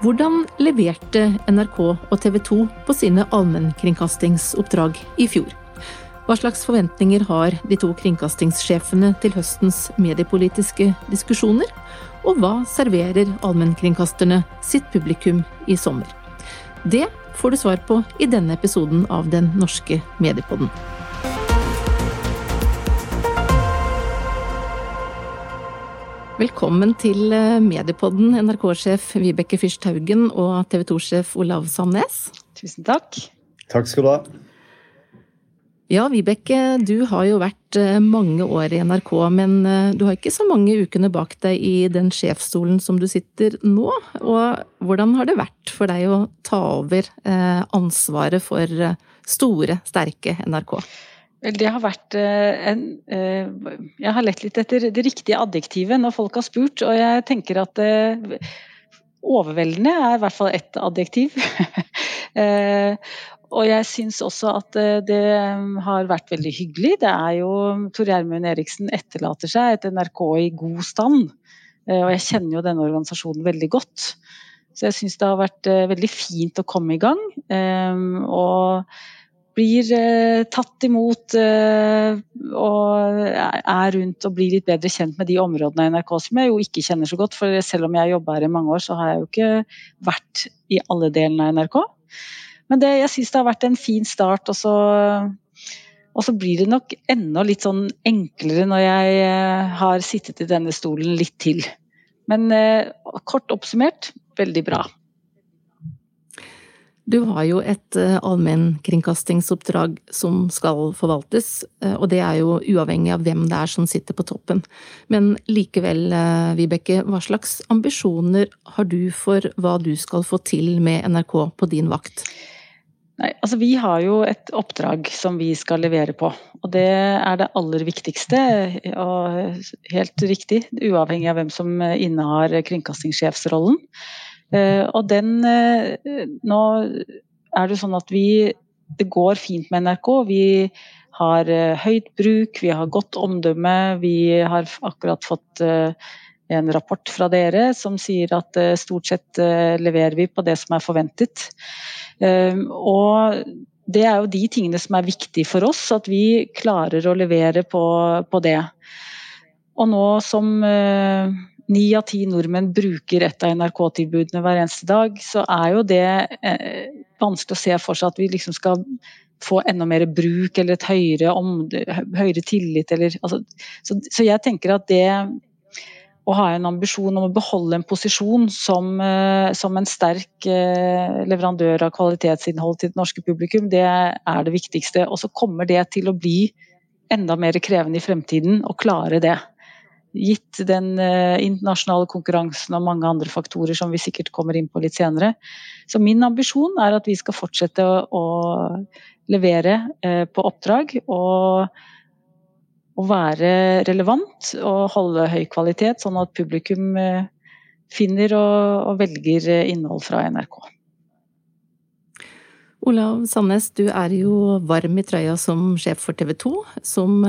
Hvordan leverte NRK og TV 2 på sine allmennkringkastingsoppdrag i fjor? Hva slags forventninger har de to kringkastingssjefene til høstens mediepolitiske diskusjoner? Og hva serverer allmennkringkasterne sitt publikum i sommer? Det får du svar på i denne episoden av Den norske mediepodden. Velkommen til eh, Mediepodden, NRK-sjef Vibeke Fyrst Haugen og TV 2-sjef Olav Sandnes. Tusen takk. Takk skal du ha. Ja, Vibeke, du har jo vært eh, mange år i NRK, men eh, du har ikke så mange ukene bak deg i den sjefsstolen som du sitter nå. Og hvordan har det vært for deg å ta over ansvaret for store, sterke NRK? Det har vært eh, en eh, Jeg har lett litt etter det riktige adjektivet når folk har spurt, og jeg tenker at eh, overveldende er i hvert fall ett adjektiv. Og jeg syns også at det har vært veldig hyggelig. Det er jo Tor Gjermund Eriksen etterlater seg et NRK i god stand. Og jeg kjenner jo denne organisasjonen veldig godt. Så jeg syns det har vært veldig fint å komme i gang. Og blir eh, tatt imot eh, og er rundt og blir litt bedre kjent med de områdene i NRK som jeg jo ikke kjenner så godt. For selv om jeg har jobba her i mange år, så har jeg jo ikke vært i alle delene av NRK. Men det, jeg syns det har vært en fin start. Og så, og så blir det nok enda litt sånn enklere når jeg eh, har sittet i denne stolen litt til. Men eh, kort oppsummert veldig bra. Du har jo et eh, allmennkringkastingsoppdrag som skal forvaltes, eh, og det er jo uavhengig av hvem det er som sitter på toppen. Men likevel, eh, Vibeke, hva slags ambisjoner har du for hva du skal få til med NRK på din vakt? Nei, altså Vi har jo et oppdrag som vi skal levere på. Og det er det aller viktigste. Og helt riktig, uavhengig av hvem som innehar kringkastingssjefsrollen. Eh, og den eh, Nå er det sånn at vi Det går fint med NRK. Vi har eh, høyt bruk, vi har godt omdømme. Vi har akkurat fått en rapport fra dere som sier at stort sett leverer vi på det som er forventet. Og det er jo de tingene som er viktige for oss, at vi klarer å levere på, på det. Og nå som ni av ti nordmenn bruker et av NRK-tilbudene hver eneste dag, så er jo det eh, vanskelig å se for seg at vi liksom skal få enda mer bruk eller et høyere, om, høyere tillit. Eller, altså, så, så, jeg tenker at det å ha en ambisjon om å beholde en posisjon som, eh, som en sterk eh, leverandør av kvalitetsinnhold til det norske publikum, det er det viktigste. Og så kommer det til å bli enda mer krevende i fremtiden å klare det gitt den eh, internasjonale konkurransen og mange andre faktorer som vi sikkert kommer inn på litt senere. Så min ambisjon er at vi skal fortsette å, levere eh, på oppdrag og, og, være relevant og holde høy kvalitet, sånn at publikum eh, finner og, og velger innhold fra NRK. Olav Sandnes, du er jo varm i trøya som sjef for TV 2, som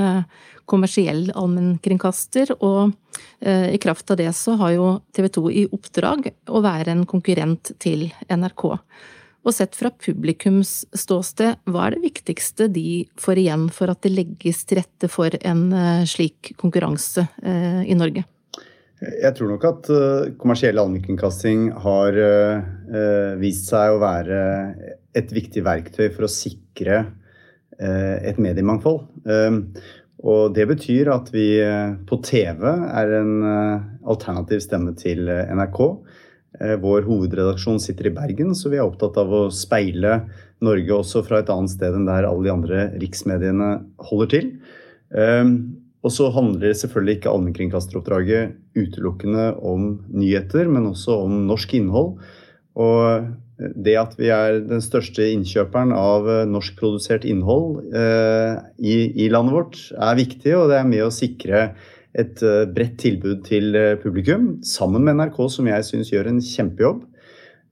kommersiell allmennkringkaster, og eh, i kraft av det så har jo TV 2 i oppdrag å være en konkurrent til NRK. Og sett fra publikums ståsted, hva er det viktigste de får igjen for at det legges til rette for en eh, slik konkurranse eh, i Norge? Jeg tror nok at kommersiell allmennkringkasting har vist seg å være et viktig verktøy for å sikre et mediemangfold. Og det betyr at vi eh, på TV er en eh, alternativ stemme til eh, NRK. Vår hovedredaksjon sitter i Bergen, så vi er opptatt av å speile Norge også fra et annet sted enn der alle de andre riksmediene holder til. Og så handler selvfølgelig ikke allmennkringkasteroppdraget utelukkende om nyheter, men også om norsk innhold. Og det at vi er den største innkjøperen av eh, norskprodusert innhold eh, i, i, landet vårt, er viktig, og det er med å sikre et uh, bredt tilbud til publikum, sammen med NRK, som jeg syns gjør en kjempejobb.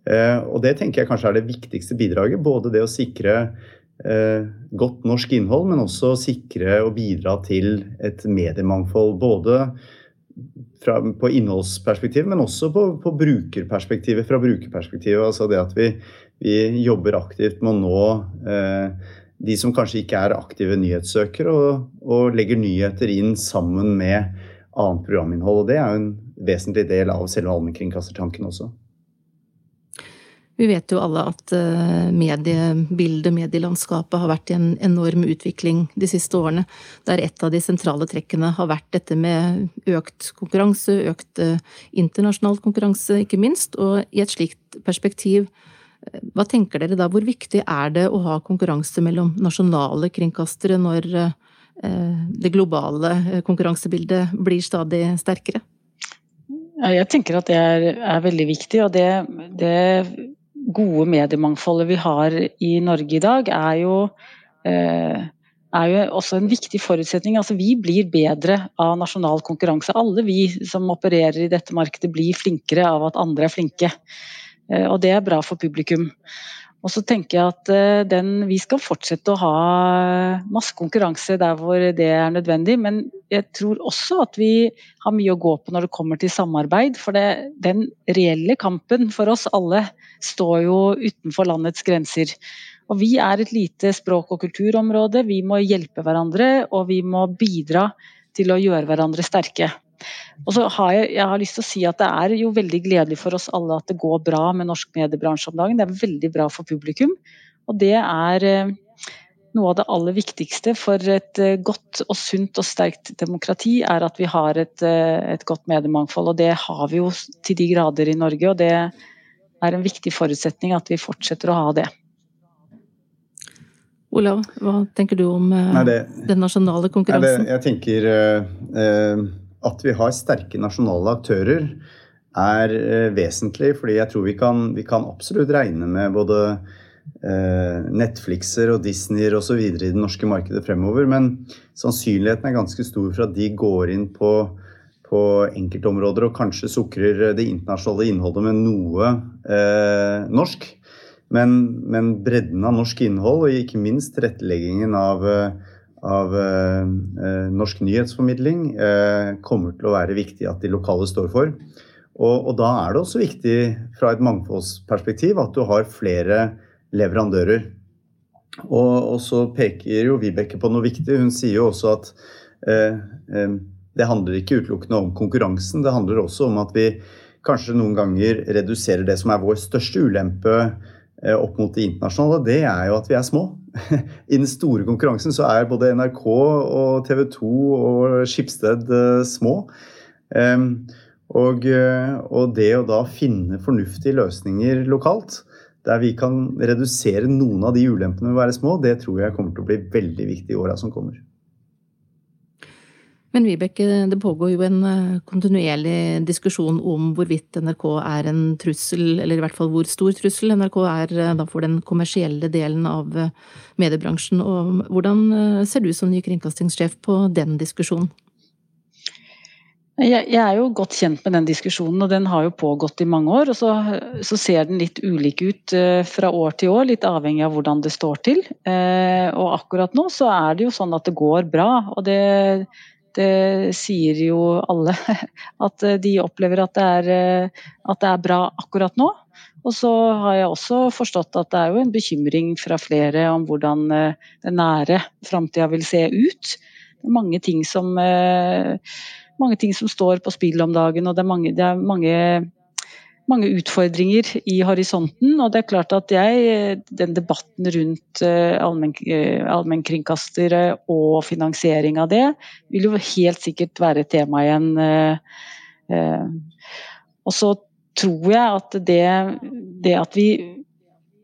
Og det tenker jeg kanskje er det viktigste bidraget. Både det å sikre godt norsk innhold, men også sikre og bidra til et mediemangfold. Både fra, på innholdsperspektiv, men også på, på, brukerperspektivet. Fra brukerperspektivet, altså det at vi, vi jobber aktivt med å nå eh, de som kanskje ikke er aktive nyhetssøkere, og, og, legger nyheter inn sammen med annet programinnhold. og Det er jo en vesentlig del av selve allmennkringkastertanken også. Vi vet jo alle at eh, mediebildet, medielandskapet, har vært i en enorm utvikling de siste årene. Der et av de sentrale trekkene har vært dette med økt konkurranse, økt eh, internasjonal konkurranse, ikke minst. Og i et slikt perspektiv, eh, hva tenker dere da, hvor viktig er det å ha konkurranse mellom nasjonale kringkastere når det globale konkurransebildet blir stadig sterkere? Jeg tenker at det er, er veldig viktig, og det, det gode mediemangfoldet vi har i Norge i dag, er jo, eh, er jo også en viktig forutsetning. Altså, vi blir bedre av nasjonal konkurranse. Alle vi som opererer i dette markedet blir flinkere av at andre er flinke. Eh, og det er bra for publikum. Og så tenker jeg at eh, den, Vi skal fortsette å ha masse konkurranse der hvor det er nødvendig, men jeg tror også at vi har mye å gå på når det kommer til samarbeid. For det, den reelle kampen for oss alle står jo utenfor landets grenser. Og Vi er et lite språk- og kulturområde. Vi må hjelpe hverandre, og vi må bidra til å gjøre hverandre sterke. Og så har jeg, jeg har lyst til å si at Det er jo veldig gledelig for oss alle at det går bra med norsk mediebransje om dagen. Det er veldig bra for publikum. Og det er eh, noe av det aller viktigste for et eh, godt og sunt og sterkt demokrati, er at vi har et, eh, et godt mediemangfold. Og det har vi jo til de grader i Norge. og det er en viktig forutsetning at vi fortsetter å ha det. Olav, hva tenker du om nei, det, den nasjonale konkurransen? Nei, det, jeg tenker uh, at vi har sterke nasjonale aktører er eh, vesentlig, fordi jeg tror vi kan, vi kan absolutt regne med både eh, Netflixer og Disneyer osv. i det norske markedet fremover. Men sannsynligheten er ganske stor for at de går inn på, på enkeltområder og kanskje sukrer det internasjonale innholdet med noe eh, norsk. Men, men, bredden av norsk innhold, og ikke minst tilretteleggingen av eh, av eh, eh, norsk nyhetsformidling eh, kommer til å være viktig at de lokale står for. Og, og, da er det også viktig fra et mangfoldsperspektiv at du har flere leverandører. Og, og så peker jo Vibeke på noe viktig. Hun sier jo også at eh, eh, det handler ikke utelukkende om konkurransen, det handler også om at vi kanskje noen ganger reduserer det som er vår største ulempe opp mot det internasjonale, det er jo at vi er små. I den store konkurransen så er både NRK og TV 2 og Skipsted eh, små. Og, eh, og, det å da finne fornuftige løsninger lokalt, der vi kan redusere noen av de ulempene ved å være små, det tror jeg kommer til å bli veldig viktig i åra som kommer. Men Vibeke, det pågår jo en eh, kontinuerlig diskusjon om hvorvidt NRK er en trussel, eller i hvert fall hvor stor trussel NRK er eh, da for den kommersielle delen av eh, mediebransjen. Og hvordan ser du som ny kringkastingssjef på den diskusjonen? Jeg, er jo godt kjent med den diskusjonen, og den har jo pågått i mange år. og Så, så ser den litt ulik ut fra år til år, litt avhengig av hvordan det står til. og akkurat nå så er det jo sånn at det går bra. og det det sier jo alle. At eh, de opplever at det, er, eh, at det er bra akkurat nå. Og så har jeg også forstått at det er jo en bekymring fra flere om hvordan eh, den nære framtida vil se ut. Mange ting som, mange ting som står på spill om dagen, og det er mange, det er mange mange utfordringer i horisonten. Og det er klart at jeg, den debatten rundt eh, eh, allmennkringkastere og finansiering av det, vil jo helt sikkert være et tema igjen. Eh, og så tror jeg at det, det at vi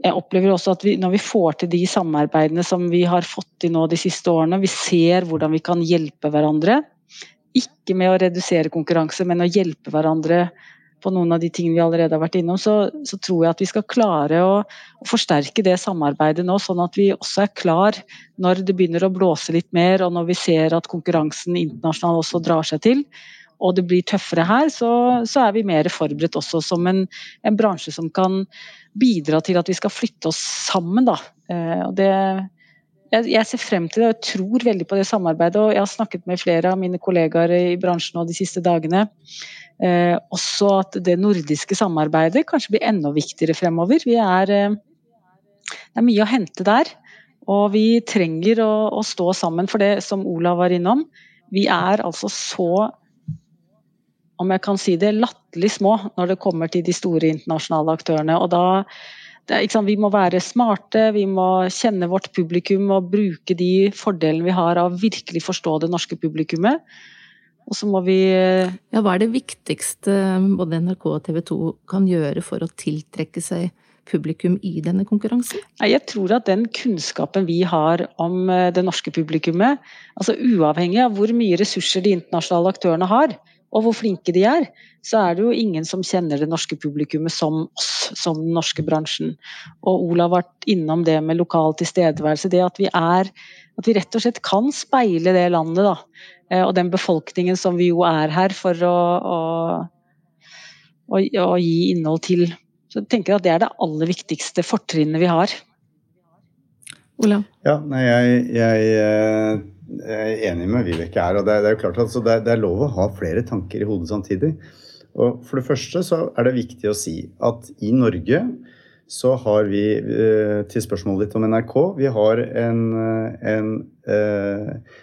jeg opplever også at vi, når vi får til de samarbeidene som vi har fått til nå de siste årene, vi ser hvordan vi kan hjelpe hverandre. Ikke med å redusere konkurranse, men å hjelpe hverandre på noen av de tingene vi allerede har vært innom, så, så tror jeg at vi skal klare å, å, forsterke det samarbeidet nå, sånn at vi også er klar når det begynner å blåse litt mer, og når vi ser at konkurransen internasjonalt også drar seg til. Og det blir tøffere her, så, så er vi mer forberedt også som en, en, bransje som kan bidra til at vi skal flytte oss sammen. Da. Eh, og det, jeg, ser frem til det og tror veldig på det samarbeidet. og Jeg har snakket med flere av mine kollegaer i bransjen de siste dagene. Eh, også at det nordiske samarbeidet kanskje blir enda viktigere fremover. Vi er, eh, det er mye å hente der. Og vi trenger å, å, stå sammen for det som Olav var innom. Vi er altså så, om jeg kan si det, latterlig små når det kommer til de store internasjonale aktørene. Og da det, sant, Vi må være smarte, vi må kjenne vårt publikum og bruke de fordelene vi har av virkelig forstå det norske publikummet. Og så må vi Ja, hva er det viktigste både NRK og TV 2 kan gjøre for å tiltrekke seg publikum i denne konkurransen? Jeg tror at den kunnskapen vi har om eh, det norske publikummet, altså uavhengig av hvor mye ressurser de internasjonale aktørene har, og hvor flinke de er, så er det jo ingen som kjenner det norske publikummet som oss, som den norske bransjen. Og Olav har vært innom det med lokal tilstedeværelse. Det at vi er At vi rett og slett kan speile det landet, da. Eh, og den befolkningen som vi jo er her for å, å, å, å gi innhold til så jeg tenker at det er det aller viktigste fortrinnet vi har. Olav? Ja, nei, jeg, jeg, eh, jeg, er enig med Vibeke her. og det, det, er jo klart altså, det, det, er lov å ha flere tanker i hodet samtidig. Og For det første så er det viktig å si at i Norge så har vi, eh, til spørsmålet ditt om NRK, vi har en, en eh,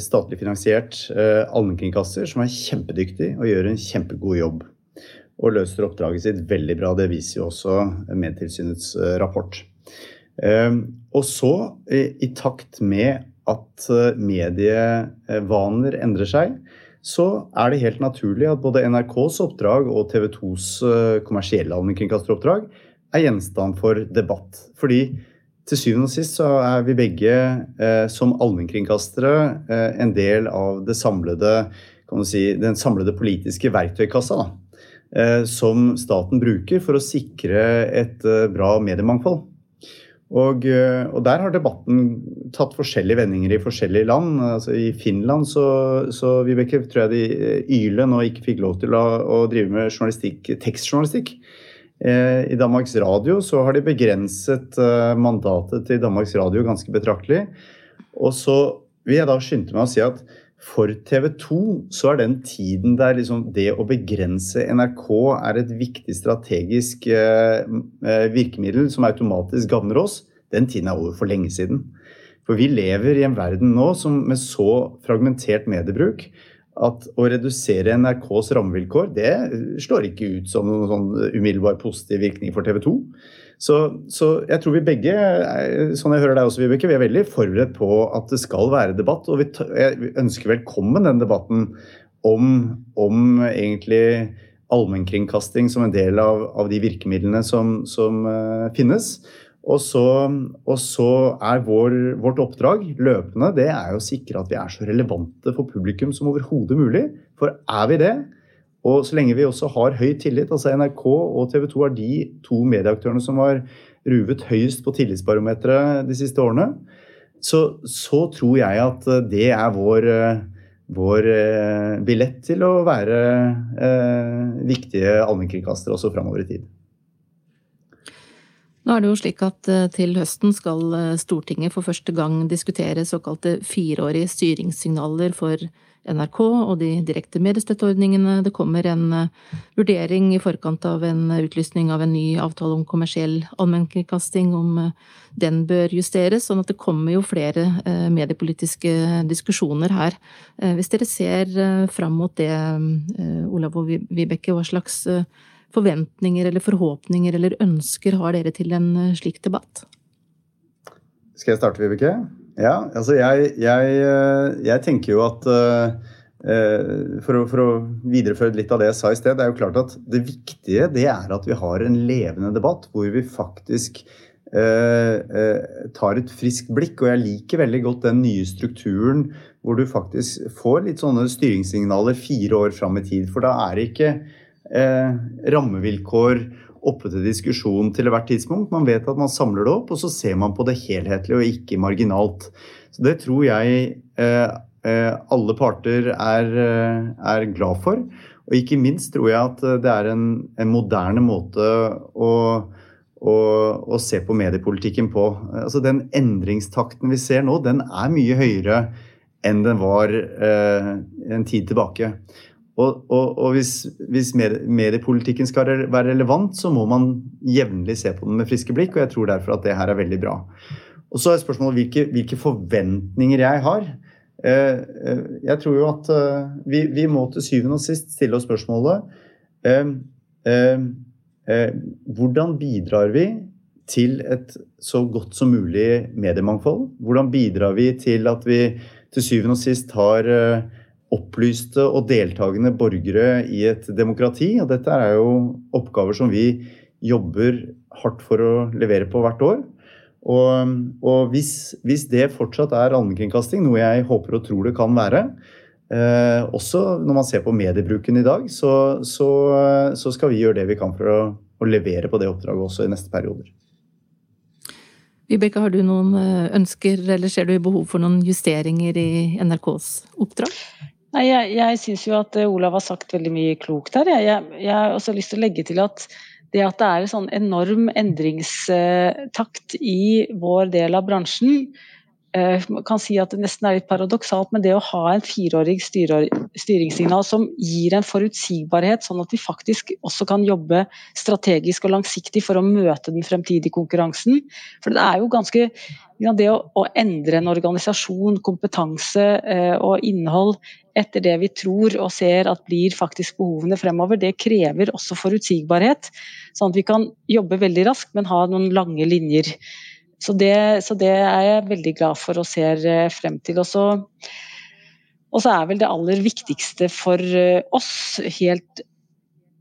statlig finansiert allmennkringkaster som er kjempedyktig og gjør en kjempegod jobb og løser oppdraget sitt veldig bra. Det viser jo også Medtilsynets eh, rapport. Ehm, og så, i takt med at eh, medievaner endrer seg, så er det helt naturlig at både NRKs oppdrag og TV 2s eh, kommersielle allmennkringkasteroppdrag er gjenstand for debatt. Fordi til syvende og sist så er vi begge eh, som allmennkringkastere eh, en del av samlede, si, den samlede politiske verktøykassa. Da. Eh, som staten bruker for å sikre et eh, bra mediemangfold. Og, eh, og, der har debatten tatt forskjellige vendinger i forskjellige land. Altså I Finland så, så Vibeke, tror jeg de YLE nå ikke fikk lov til å, å drive med tekstjournalistikk. I Danmarks Radio så har de begrenset mandatet til Danmarks Radio ganske betraktelig. Og så vil jeg da skynde meg å si at for TV 2 så er den tiden der liksom det å begrense NRK er et viktig strategisk eh, eh, virkemiddel som automatisk gagner oss, den tiden er over for lenge siden. For vi lever i en verden nå som, med så fragmentert mediebruk at å redusere NRKs rammevilkår, det slår ikke ut som noen sånn umiddelbar positiv virkning for TV 2. Så, så, jeg tror vi begge, sånn jeg hører deg også, Vibeke, vi er veldig forberedt på at det skal være debatt. Og vi, vi ønsker velkommen den debatten om, om egentlig allmennkringkasting som en del av, av de virkemidlene som, som uh, finnes. Og så, og så er vår, vårt oppdrag løpende det er å sikre at vi er så relevante for publikum som overhodet mulig. For er vi det, og så lenge vi også har høy tillit, altså NRK og TV 2 er de to medieaktørene som har ruvet høyest på tillitsbarometeret de siste årene, så, så, tror jeg at det er vår, vår eh, billett til å være eh, viktige allmennkringkastere også framover i tid. Nå er det jo slik at eh, til høsten skal eh, Stortinget for første gang diskutere såkalte fireårige styringssignaler for NRK og de direkte mediestøtteordningene. Det kommer en eh, vurdering i forkant av en utlysning av en ny avtale om kommersiell allmennkringkasting, om den bør justeres. Sånn at det kommer jo flere mediepolitiske diskusjoner her. Hvis dere ser fram mot det, Olav og Vibeke, hva slags forventninger eller forhåpninger eller ønsker har dere til en eh, slik debatt? Skal jeg starte, Vibeke? Ja, altså jeg, jeg, eh, jeg tenker jo at uh, for, å, for, å, videreføre litt av det jeg sa i sted, det er jo klart at det viktige det er at vi har en levende debatt hvor vi faktisk uh, tar et friskt blikk. Og jeg liker veldig godt den nye strukturen hvor du faktisk får litt sånne styringssignaler fire år fram i tid. For da er det ikke eh, rammevilkår oppe til diskusjon til hvert tidspunkt. Man vet at man samler det opp, og så ser man på det helhetlig og ikke marginalt. Så Det tror jeg eh, eh alle parter er, eh, er, glad for. Og ikke minst tror jeg at det er en, en moderne måte å, og, og se på mediepolitikken på. Altså Den endringstakten vi ser nå, den er mye høyere enn den var eh, en tid tilbake. Og, og, og hvis, hvis, mediepolitikken skal være relevant, så må man jevnlig se på den med friske blikk, og jeg tror derfor at det her er veldig bra. Og så er spørsmålet hvilke, hvilke forventninger jeg har. Eh, eh, jeg tror jo at eh, vi, vi, må til syvende og sist stille oss spørsmålet hvordan bidrar vi til et så godt som mulig mediemangfold? Hvordan bidrar vi til at vi til syvende og sist har opplyste og deltakende borgere i et demokrati? Og dette er jo oppgaver som vi jobber hardt for å levere på hvert år. Og, og hvis, hvis, det fortsatt er allmennkringkasting, noe jeg håper og tror det kan være, eh, også når man ser på mediebruken i dag, så, så, så, skal vi gjøre det vi kan for å, å levere på det oppdraget også i neste perioder. Vibeke, har du noen eh, ønsker, eller ser du behov for noen justeringer i NRKs oppdrag? Nei, Jeg, jeg syns jo at Olav har sagt veldig mye klokt her. Jeg, jeg, jeg har også lyst til å legge til at det at det er en sånn enorm endringstakt i vår del av bransjen, eh, man kan si at det nesten er litt paradoksalt, men det å ha en fireårig styringssignal som gir en forutsigbarhet, sånn at vi faktisk også kan jobbe strategisk og langsiktig for å møte den fremtidige konkurransen. For det er jo ganske det å, å, endre en organisasjon, kompetanse eh, og innhold etter det vi tror og ser at blir faktisk behovene fremover, det krever også forutsigbarhet. Sånn at vi kan jobbe veldig raskt, men ha noen lange linjer. Så det, så det er jeg veldig glad for og ser eh, frem til. Og så, og så er vel det aller viktigste for eh, oss, helt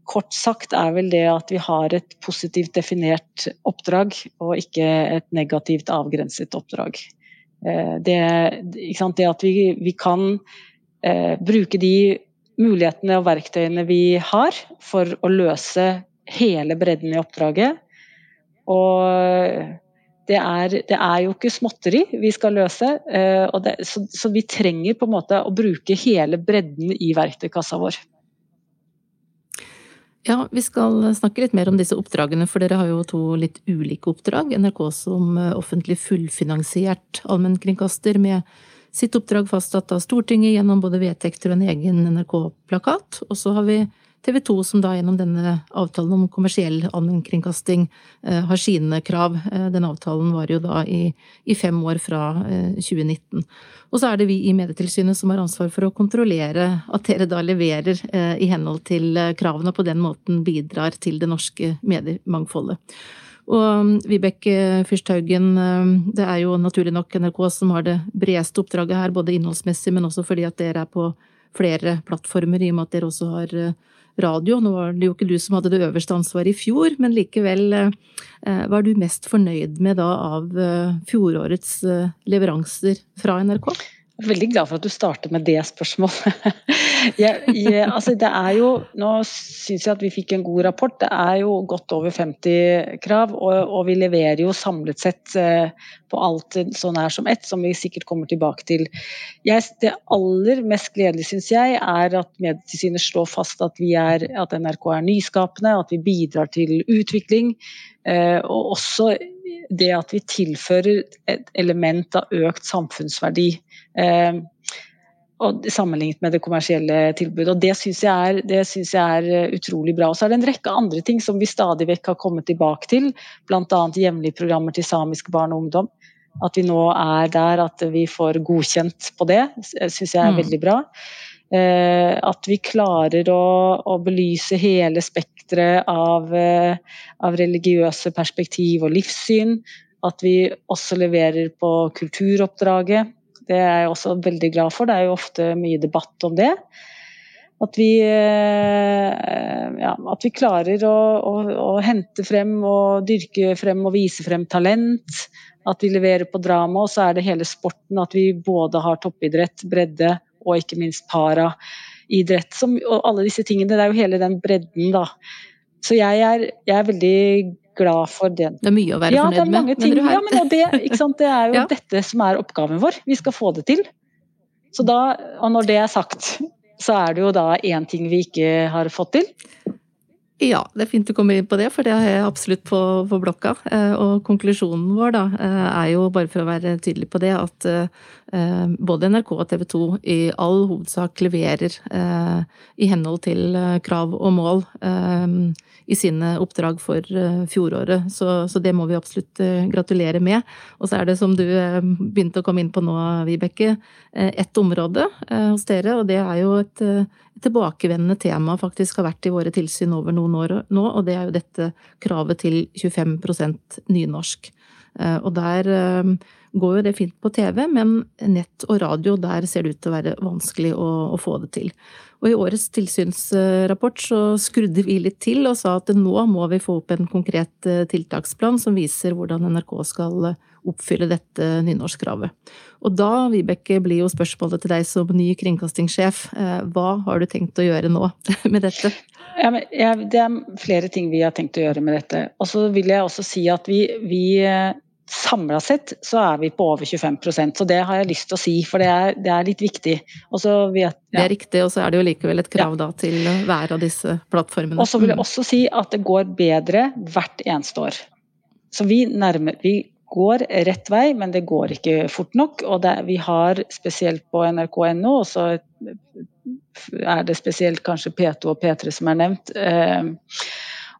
kort sagt er vel det at vi har et positivt definert oppdrag, og ikke et negativt avgrenset oppdrag. Eh, det, det at vi, vi kan bruke de mulighetene og verktøyene vi har for å løse hele bredden i oppdraget. Og det er, det er jo ikke småtteri vi skal løse, eh, det, så, så vi trenger på en måte å bruke hele bredden i verktøykassa vår. Ja, vi skal snakke litt mer om disse oppdragene, for dere har jo to litt ulike oppdrag. NRK som eh, offentlig fullfinansiert allmennkringkaster med sitt oppdrag fastsatt av Stortinget gjennom både vedtekter og en egen NRK-plakat. Og så har vi TV 2 som da gjennom denne avtalen om kommersiell allmennkringkasting eh, har sine krav. Eh, den avtalen var jo da i, i fem år fra 2019. Og så er det vi i Medietilsynet som har ansvar for å kontrollere at dere da leverer eh, i henhold til eh, kravene, og på den måten bidrar til det norske mediemangfoldet. Og um, Vibeke Fyrsthaugen, eh, det er jo naturlig nok NRK som har det bredeste oppdraget her, både innholdsmessig, men også fordi at dere er på flere plattformer, i og med at dere også har radio. Nå var det jo ikke du som hadde det øverste ansvaret i fjor, men likevel, hva er du mest fornøyd med da av fjorårets leveranser fra NRK? Jeg er veldig glad for at du starter med det spørsmålet. jeg, jeg, altså det er jo, nå syns jeg at vi fikk en god rapport. Det er jo godt over 50 krav, og, og vi leverer jo samlet sett eh, på alt så nær som ett, som vi sikkert kommer tilbake til. Jeg, det aller mest gledelige syns jeg er at Medietilsynet slår fast at, er, at, NRK er nyskapende, at vi bidrar til utvikling. Eh, og også det at vi tilfører et element av økt samfunnsverdi. Eh, sammenlignet med det kommersielle tilbudet. og Det syns jeg, jeg, er eh, utrolig bra. Og så er det en rekke andre ting som vi stadig vekk har kommet tilbake til, bl.a. jevnlige programmer til samisk barn og ungdom. At vi nå er der at vi får godkjent på det, syns jeg er mm. veldig bra. Eh, at vi klarer å, å belyse hele spekteret av, eh, av religiøse perspektiv og livssyn. At vi også leverer på kulturoppdraget det er jeg også veldig glad for. Det er jo ofte mye debatt om det. At vi, eh, ja, at vi klarer å, å, å, hente frem og dyrke frem og vise frem talent. At vi leverer på drama, og så er det hele sporten. At vi både har toppidrett, bredde og ikke minst paraidrett. Og alle disse tingene. Det er jo hele den bredden, da. Så jeg er, jeg er veldig glad for den. Det er mye å være ja, fornøyd med. Ting, ja, men det, det, er jo ja. dette som er oppgaven vår. Vi skal få det til. Så da, og når det er sagt, så er det jo da én ting vi ikke har fått til. Ja, det er fint du kommer inn på det, for det har jeg absolutt på, på blokka. Eh, og konklusjonen vår da, eh, er jo, bare for å være tydelig på det, at eh, både NRK og TV 2 i all hovedsak leverer i henhold til krav og mål i sine oppdrag for fjoråret. Så, så det må vi absolutt gratulere med. Og så er det, som du begynte å komme inn på nå, Vibeke, ett område hos dere, og det er jo et tilbakevendende tema faktisk har vært i våre tilsyn over noen år nå, og det er jo dette kravet til 25% nynorsk. Eh, og der eh, går jo det fint på TV, men nett og radio, der ser det ut til å være vanskelig å, å få det til. Og i årets tilsynsrapport så skrudde vi litt til og sa at nå må vi få opp en konkret eh, tiltaksplan som viser hvordan NRK skal oppfylle dette nynorskkravet. Og da, Vibeke, blir jo spørsmålet til deg som ny kringkastingssjef, eh, hva har du tenkt å gjøre nå med dette? Ja, ja, det er flere ting vi har tenkt å gjøre med dette. Og så vil jeg også si at vi, vi eh, Samla sett så er vi på over 25% så det har jeg lyst til å si, for det er, det er litt viktig. Vet, ja. Det er riktig, og så er det jo likevel et krav ja. da til hver av disse plattformene. Og så vil jeg mm. også si at det går bedre hvert eneste år. Så vi, nærmer, vi går rett vei, men det går ikke fort nok. Og det, vi har spesielt på nrk.no, og så er det spesielt kanskje P2 og P3 som er nevnt. Eh,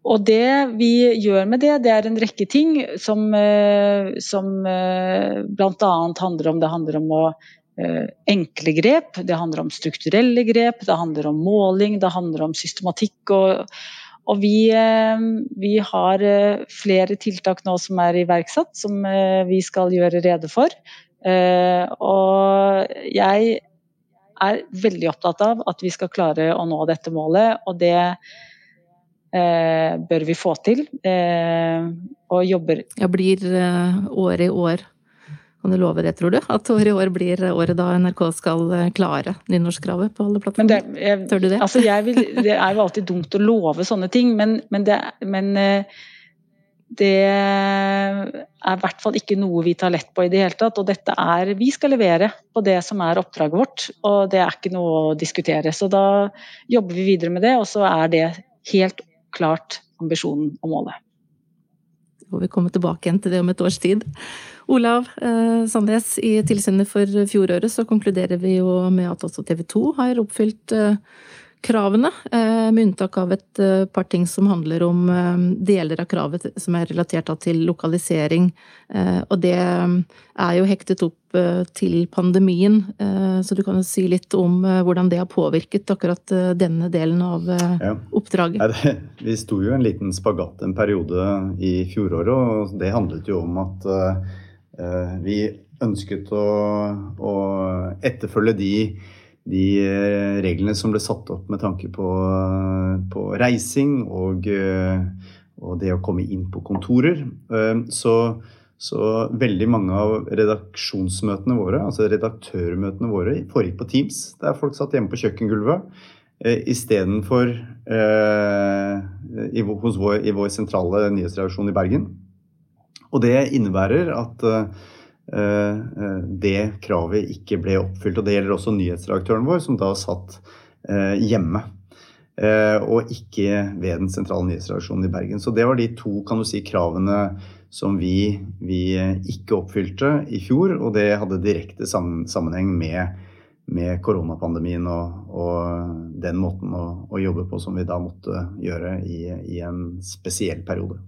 og det vi gjør med det, det er en rekke ting som, eh, som eh, bl.a. handler om det handler om å enkle grep, det handler om strukturelle grep, det handler om måling, det handler om systematikk og, og vi, eh, vi, har eh, flere tiltak nå som er iverksatt, som eh, vi skal gjøre rede for. Og jeg er veldig opptatt av at vi skal klare å nå dette målet, og det bør vi få til. Og jobber Ja, blir år i år kan du love det, tror du? At år i år blir året da NRK skal eh, klare nynorskkravet på alle plattformer? Det, Tør du det? Altså vil, det er jo alltid dumt å love sånne ting, men, men, det, men eh, det, er i hvert fall ikke noe vi tar lett på i det hele tatt. Og dette er Vi skal levere på det som er oppdraget vårt, og det er ikke noe å diskutere. Så da jobber vi videre med det, og så er det helt klart ambisjonen og målet. Får vi komme tilbake igjen til det om et års tid. Olav eh, Sandnes, i tilsynet for fjoråret så konkluderer vi jo med at også TV 2 har oppfylt eh, kravene, eh, med unntak av et eh, par ting som handler om eh, deler av kravet som er relatert til lokalisering. Og det er jo hektet opp til pandemien, så du kan jo si litt om hvordan det har påvirket akkurat denne delen av oppdraget. Ja, det, vi sto jo en liten spagat en periode i fjoråret, og det handlet jo om at vi ønsket å, å etterfølge de de eh, reglene som ble satt opp med tanke på, på reising og, eh, og, det å komme inn på kontorer. Eh, så, så, veldig mange av redaksjonsmøtene våre, altså redaktørmøtene våre, foregikk på Teams, der folk satt hjemme på kjøkkengulvet. Istedenfor eh, hos i vår sentrale nyhetsredaksjon i Bergen. Og det innebærer at Eh, eh, det kravet ikke ble oppfylt. og Det gjelder også nyhetsredaktøren vår, som da satt eh, hjemme. Og ikke ved den sentrale nyhetsredaksjonen i Bergen. Så det var de to kan du si, kravene som vi, vi ikke oppfylte i fjor. Og det hadde direkte sammenheng med, med koronapandemien og, og, den måten å, å, jobbe på som vi da måtte gjøre i, i en spesiell periode.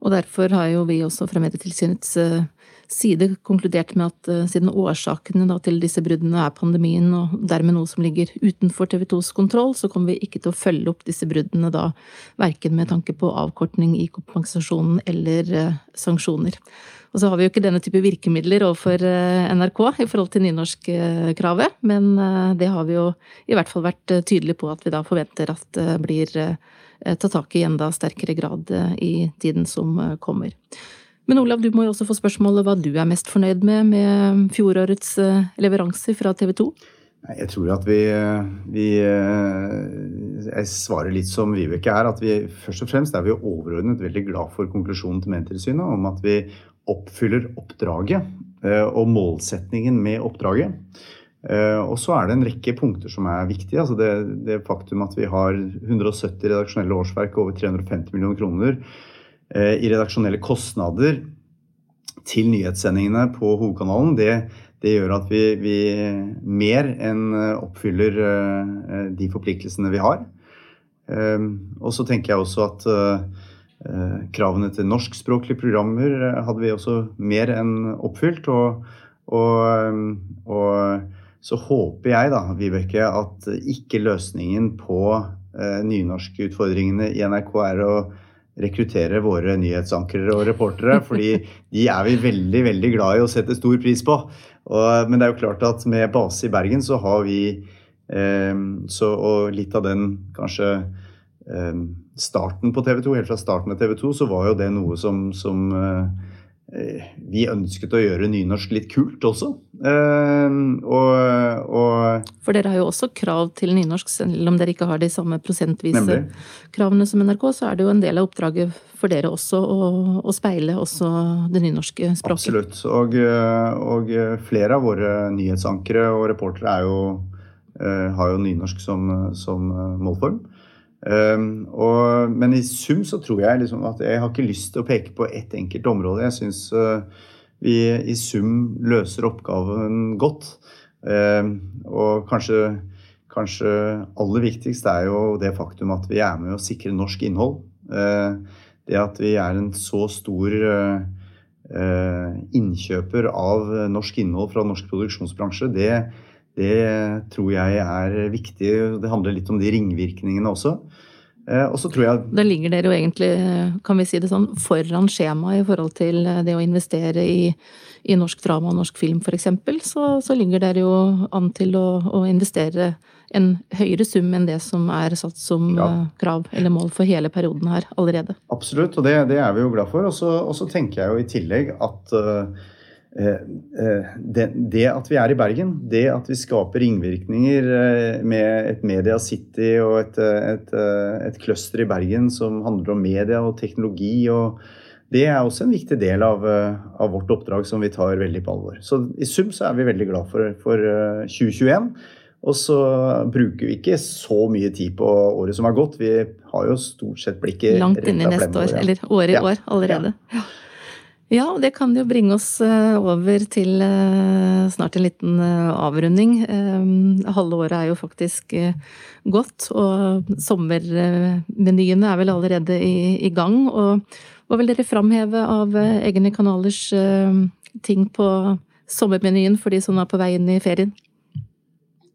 Og derfor har jo vi også fra Medietilsynets eh, side konkludert med at eh, siden årsakene til disse bruddene er pandemien, og dermed noe som ligger utenfor TV 2s kontroll, så kommer vi ikke til å følge opp disse bruddene da, verken med tanke på avkortning i kompensasjonen eller eh, sanksjoner. Og så har vi jo ikke denne type virkemidler overfor NRK i forhold til nynorskkravet, men det har vi jo i hvert fall vært tydelige på at vi da forventer at blir Eh, ta tak i enda sterkere grad eh, i tiden som eh, kommer. Men Olav, du må jo også få spørsmålet hva du er mest fornøyd med med fjorårets leveranser fra TV 2? Jeg tror at vi, vi, Jeg svarer litt som Vibeke er. At vi først og fremst er vi overordnet veldig glad for konklusjonen til Medietilsynet om at vi oppfyller oppdraget og målsetningen med oppdraget. Og så er det en rekke punkter som er viktige. altså det, det faktum at vi har 170 redaksjonelle årsverk over 350 millioner kroner i redaksjonelle kostnader til nyhetssendingene på hovedkanalen, det, det gjør at vi, vi, mer enn oppfyller de forpliktelsene vi har. Og så tenker jeg også at Eh, kravene til norskspråklige programmer eh, hadde vi også mer enn oppfylt. Og, og, eh, og, så håper jeg da, Vibeke, at ikke løsningen på nynorske utfordringene i NRK er å rekruttere våre nyhetsankere og reportere, fordi de er vi veldig veldig glad i og setter stor pris på. Og, men det er jo klart at med base i Bergen så har vi eh, så, Og litt av den kanskje eh, starten på TV 2, helt fra starten av TV 2, så var jo det noe som, som eh, vi ønsket å gjøre nynorsk litt kult også. Eh, og, og, For dere har jo også krav til nynorsk, selv om dere ikke har de samme prosentvise nemlig. kravene som NRK, så er det jo en del av oppdraget for dere også å, å speile også det nynorske språket. Absolutt. Og, og flere av våre nyhetsankere og reportere er jo, eh, har jo nynorsk som, som målform. Um, og, men i sum så tror jeg liksom at jeg har ikke lyst til å peke på ett enkelt område. Jeg syns uh, vi i sum løser oppgaven godt. Um, og kanskje, kanskje, aller viktigst er jo det faktum at vi er med å sikre norsk innhold. Uh, det at vi er en så stor uh, innkjøper av norsk innhold fra norsk produksjonsbransje, det, det tror jeg er viktig. Det handler litt om de ringvirkningene også. Eh, og så tror jeg Da ligger dere jo egentlig, kan vi si det sånn, foran skjemaet i forhold til eh, det å investere i, i norsk drama og norsk film f.eks. Så, så ligger dere jo an til å, å, investere en høyere sum enn det som er satt som ja. Eh, krav eller mål for hele perioden her allerede. Absolutt, og det, det er vi jo glad for. Og så tenker jeg jo i tillegg at uh, det, det, at vi er i Bergen, det at vi skaper ringvirkninger eh, med et Media City og et, et, et cluster i Bergen som handler om media og teknologi, og det er også en viktig del av, av, vårt oppdrag som vi tar veldig på alvor. Så i sum så er vi veldig glad for, for 2021. Og så bruker vi ikke så mye tid på året som har gått. Vi har jo stort sett blikket Langt inn i neste år, eller året i ja. år allerede. Ja. Ja, og det kan jo bringe oss eh, over til eh, snart en liten eh, avrunding. Halve året er jo faktisk gått, og sommermenyene er vel allerede i, gang. Og hva vil dere framheve av egne kanalers ting på sommermenyen for de som er på vei inn i ferien?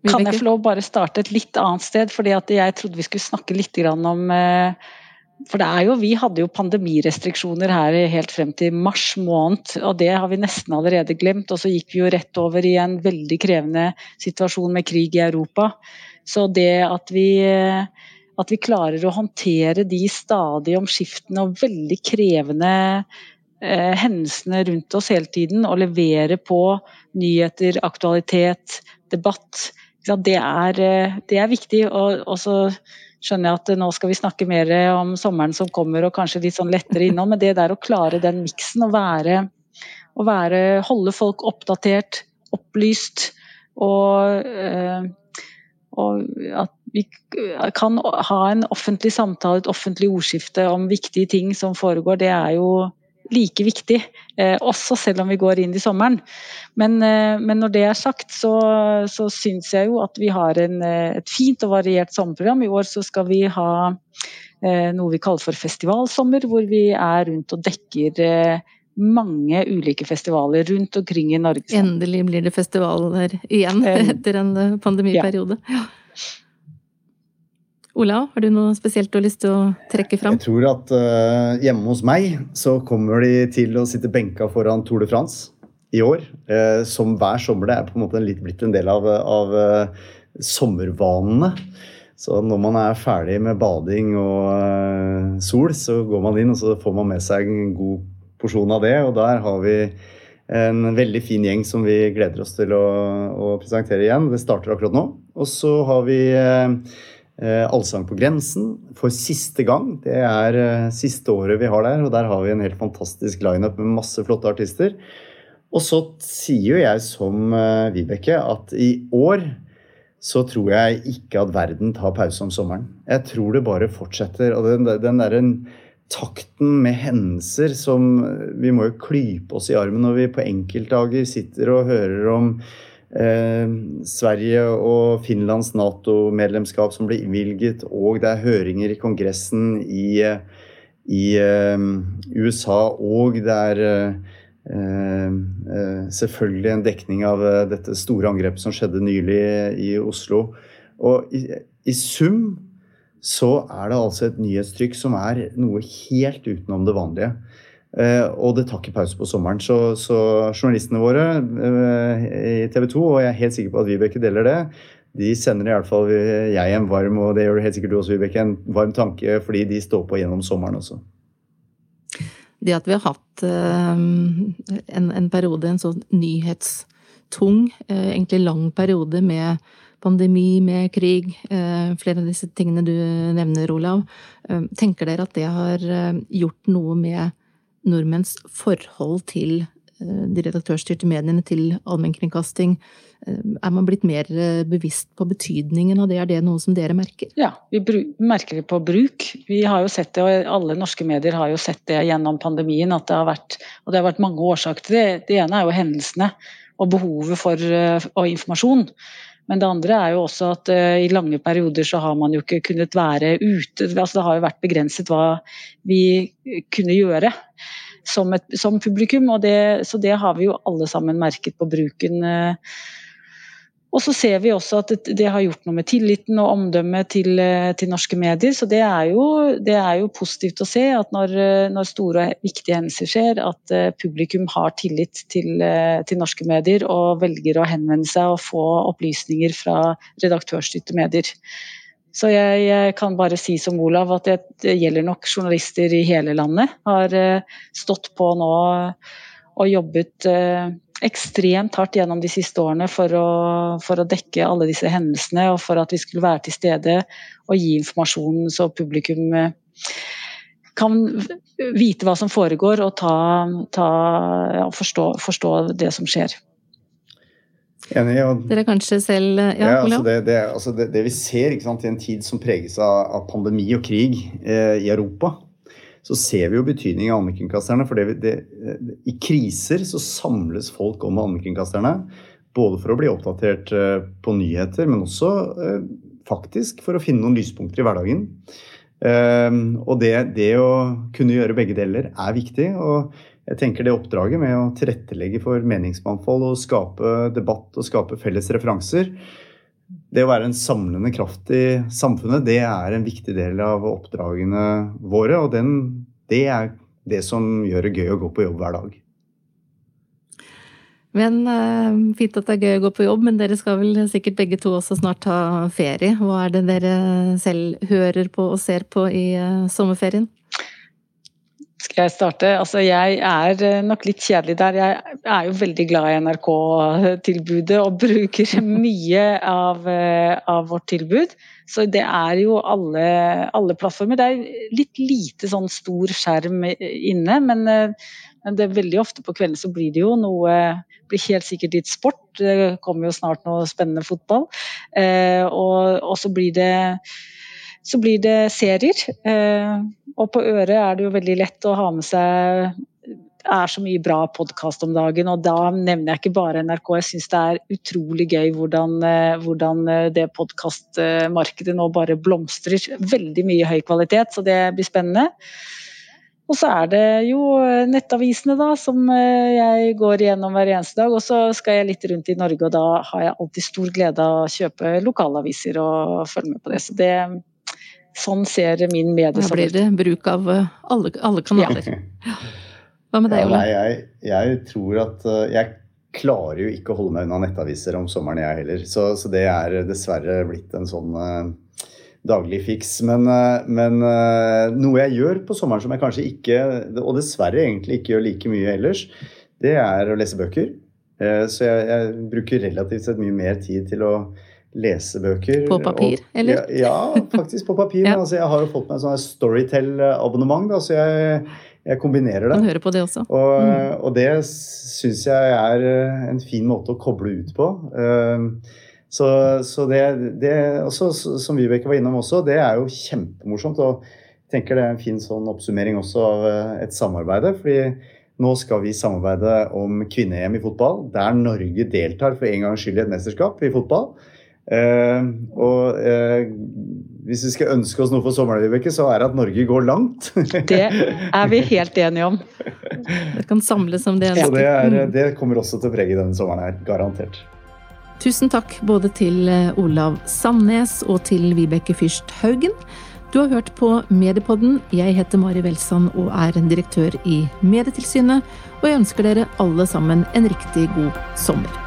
Kan jeg få lov bare starte et litt annet sted? fordi jeg trodde vi skulle snakke litt om for det er jo, Vi hadde jo pandemirestriksjoner her helt frem til mars måned, og det har vi nesten allerede glemt. Og så gikk vi jo rett over i en veldig krevende situasjon med krig i Europa. Så det at vi, at vi klarer å håndtere de stadig omskiftende og veldig krevende eh, hendelsene rundt oss hele tiden, og levere på nyheter, aktualitet, debatt, det er, eh, det er viktig. og, så skjønner jeg at nå skal vi snakke mer om sommeren som kommer og kanskje litt sånn lettere innom. men det der å klare den miksen og være, å være Holde folk oppdatert, opplyst og, øh, og at vi kan ha en offentlig samtale, et offentlig ordskifte om viktige ting som foregår, det er jo like viktig, eh, også selv om vi går inn i sommeren. Men, eh, men når det er sagt, så, så syns jeg jo at vi har en, eh, et fint og variert sommerprogram. I år så skal vi ha eh, noe vi kaller for festivalsommer, hvor vi er rundt og dekker mange ulike festivaler rundt omkring i Norge. Endelig blir det festivaler igjen etter en pandemiperiode. Ja. Ola, har du noe spesielt du har lyst til å trekke fram? Jeg tror at uh, hjemme hos meg så kommer de til å sitte benka foran Tour de France i år. Uh, som hver sommer. Det er på en måte litt blitt en del av, av uh, sommervanene. Så når man er ferdig med bading og sol, så går man inn og så får man med seg en god porsjon av det. Og der har vi en veldig fin gjeng som vi gleder oss til å, å presentere igjen. Det starter akkurat nå. Og så har vi Allsang på grensen for siste gang. Det er eh, siste året vi har der, og der har vi en helt fantastisk lineup med masse flotte artister. Og så sier jo jeg som uh, Vibeke at i år så tror jeg ikke at verden tar pause om sommeren. Jeg tror det bare fortsetter. Og den, den derre takten med hendelser som Vi må jo klype oss i armen når vi på enkeltdager sitter og hører om eh, Sverige og Finlands Nato-medlemskap som ble innvilget, og det er høringer i Kongressen i, i eh, USA, og det er eh, eh selvfølgelig en dekning av eh, dette store angrepet som skjedde nylig i Oslo. Og i, i sum så er det altså et nyhetstrykk som er noe helt utenom det vanlige. Uh, og det tar ikke pause på sommeren. Så, så journalistene våre uh, i TV 2, og jeg er helt sikker på at Vibeke deler det, de sender i hvert fall jeg en varm, og det gjør helt sikkert du også, Vibeke, en varm tanke, fordi de står på gjennom sommeren også. Det at vi har hatt en, en, periode, en sånn nyhetstung, egentlig lang periode med pandemi, med krig, eh, flere av disse tingene du nevner, Olav. Eh, tenker dere at det har eh, gjort noe med nordmenns forhold til de redaktørstyrte mediene, til allmennkringkasting? Er man blitt mer bevisst på betydningen av det? Er det noe som dere merker? Ja, vi merker det på bruk. Vi har jo sett det, og alle norske medier har jo sett det gjennom pandemien, at det har vært, og det har vært mange årsaker til det. Det ene er jo hendelsene og behovet for og informasjon. Men det andre er jo også at uh, i lange perioder så har man jo ikke kunnet være ute. Altså, det har jo vært begrenset hva vi kunne gjøre som, et, som publikum. Det, så det har vi jo alle sammen merket på bruken. Og så ser vi også at det, har gjort noe med tilliten og omdømmet til, eh, til norske medier. Så det er, jo, det er, jo, positivt å se at når, eh, når, store og viktige hendelser skjer, at eh, publikum har tillit til, til, norske medier og velger å henvende seg og få opplysninger fra redaktørstyrte medier. Så jeg, jeg, kan bare si som Olav at det gjelder nok journalister i hele landet. Har stått på nå og jobbet ekstremt hardt gjennom de siste årene for å, for å, dekke alle disse hendelsene, og for at vi skulle være til stede og gi informasjon så publikum eh, kan vite hva som foregår og ta, ta, ja, forstå, forstå, det som skjer. Enig. Og, Dere kanskje selv Ja, ja altså det, det, altså det, det, vi ser sant, i en tid som preges av, av pandemi og krig eh, i Europa, så ser vi jo betydning av allmennkringkasterne. For det, det, i kriser så samles folk om allmennkringkasterne. Både for å bli oppdatert eh, på nyheter, men også eh, faktisk for å finne noen lyspunkter i hverdagen. Ehm, og det, det å kunne gjøre begge deler er viktig. og jeg tenker det oppdraget med å tilrettelegge for meningsmangfold og skape debatt og skape felles referanser, det å være en samlende kraft i samfunnet, det er en viktig del av oppdragene våre. Og den, det er det som gjør det gøy å gå på jobb hver dag. Men uh, Fint at det er gøy å gå på jobb, men dere skal vel sikkert begge to også snart ta ferie. Hva er det dere selv hører på og ser på i uh, sommerferien? Skal jeg starte? Altså, jeg er eh, nok litt kjedelig der. Jeg er jo veldig glad i NRK-tilbudet og bruker mye av, eh, av, vårt tilbud. Så det er jo alle, alle, plattformer. Det er litt lite sånn stor skjerm inne, men, eh, men det er veldig ofte på kvelden så blir det jo noe blir helt sikkert litt sport. Det kommer jo snart noe spennende fotball. Eh, og, og så blir det så blir det serier. Eh, og på øret er det jo veldig lett å ha med seg er så mye bra podkast om dagen, og da nevner jeg ikke bare NRK. Jeg syns det er utrolig gøy hvordan, eh, hvordan eh, det podkastmarkedet nå bare blomstrer. Veldig mye høy kvalitet, så det blir spennende. Og så er det jo nettavisene, da, som jeg går igjennom hver eneste dag. Og så skal jeg litt rundt i Norge, og da har jeg alltid stor glede av å kjøpe lokalaviser og følge med på det. Så det, Sånn ser min mediesamfunn ut. Da blir det bruk av eh, alle, alle kanaler. Ja. Hva med deg, Ole? Ja, jeg, jeg, tror at eh, Jeg klarer jo ikke å holde meg unna nettaviser om sommeren, jeg heller. Så, så det er dessverre blitt en sånn uh, daglig fiks. Men, uh, men uh, noe jeg gjør på sommeren som jeg kanskje ikke, og dessverre egentlig ikke gjør like mye ellers, det er å lese bøker. så jeg, jeg bruker relativt sett mye mer tid til å lesebøker. På papir, og, eller? Ja, ja, faktisk på papir. ja. altså, jeg har jo fått meg en sånn Storytel-abonnement. så jeg, jeg kombinerer det. Man hører på det også. Og, mm. og det syns jeg er en fin måte å koble ut på. Så, så det, det også, som Vibeke var innom også, det er jo kjempemorsomt. Og jeg tenker det er en fin sånn oppsummering også av et samarbeid. fordi nå skal vi samarbeide om kvinne-EM i fotball, der Norge deltar for en gangs skyld i et mesterskap i fotball. Uh, og uh, hvis vi skal ønske oss noe for sommeren, Vibeke, så er det at Norge går langt. det er vi helt enige om. Det kan samles om det. Så det, er, det kommer også til å prege denne sommeren her, garantert. Tusen takk både til eh, Olav Sandnes og til Vibeke Fyrst Haugen. Du har hørt på Mediepodden. Jeg heter Mari Welsand og er en direktør i Medietilsynet. Og jeg ønsker dere alle sammen en riktig god sommer.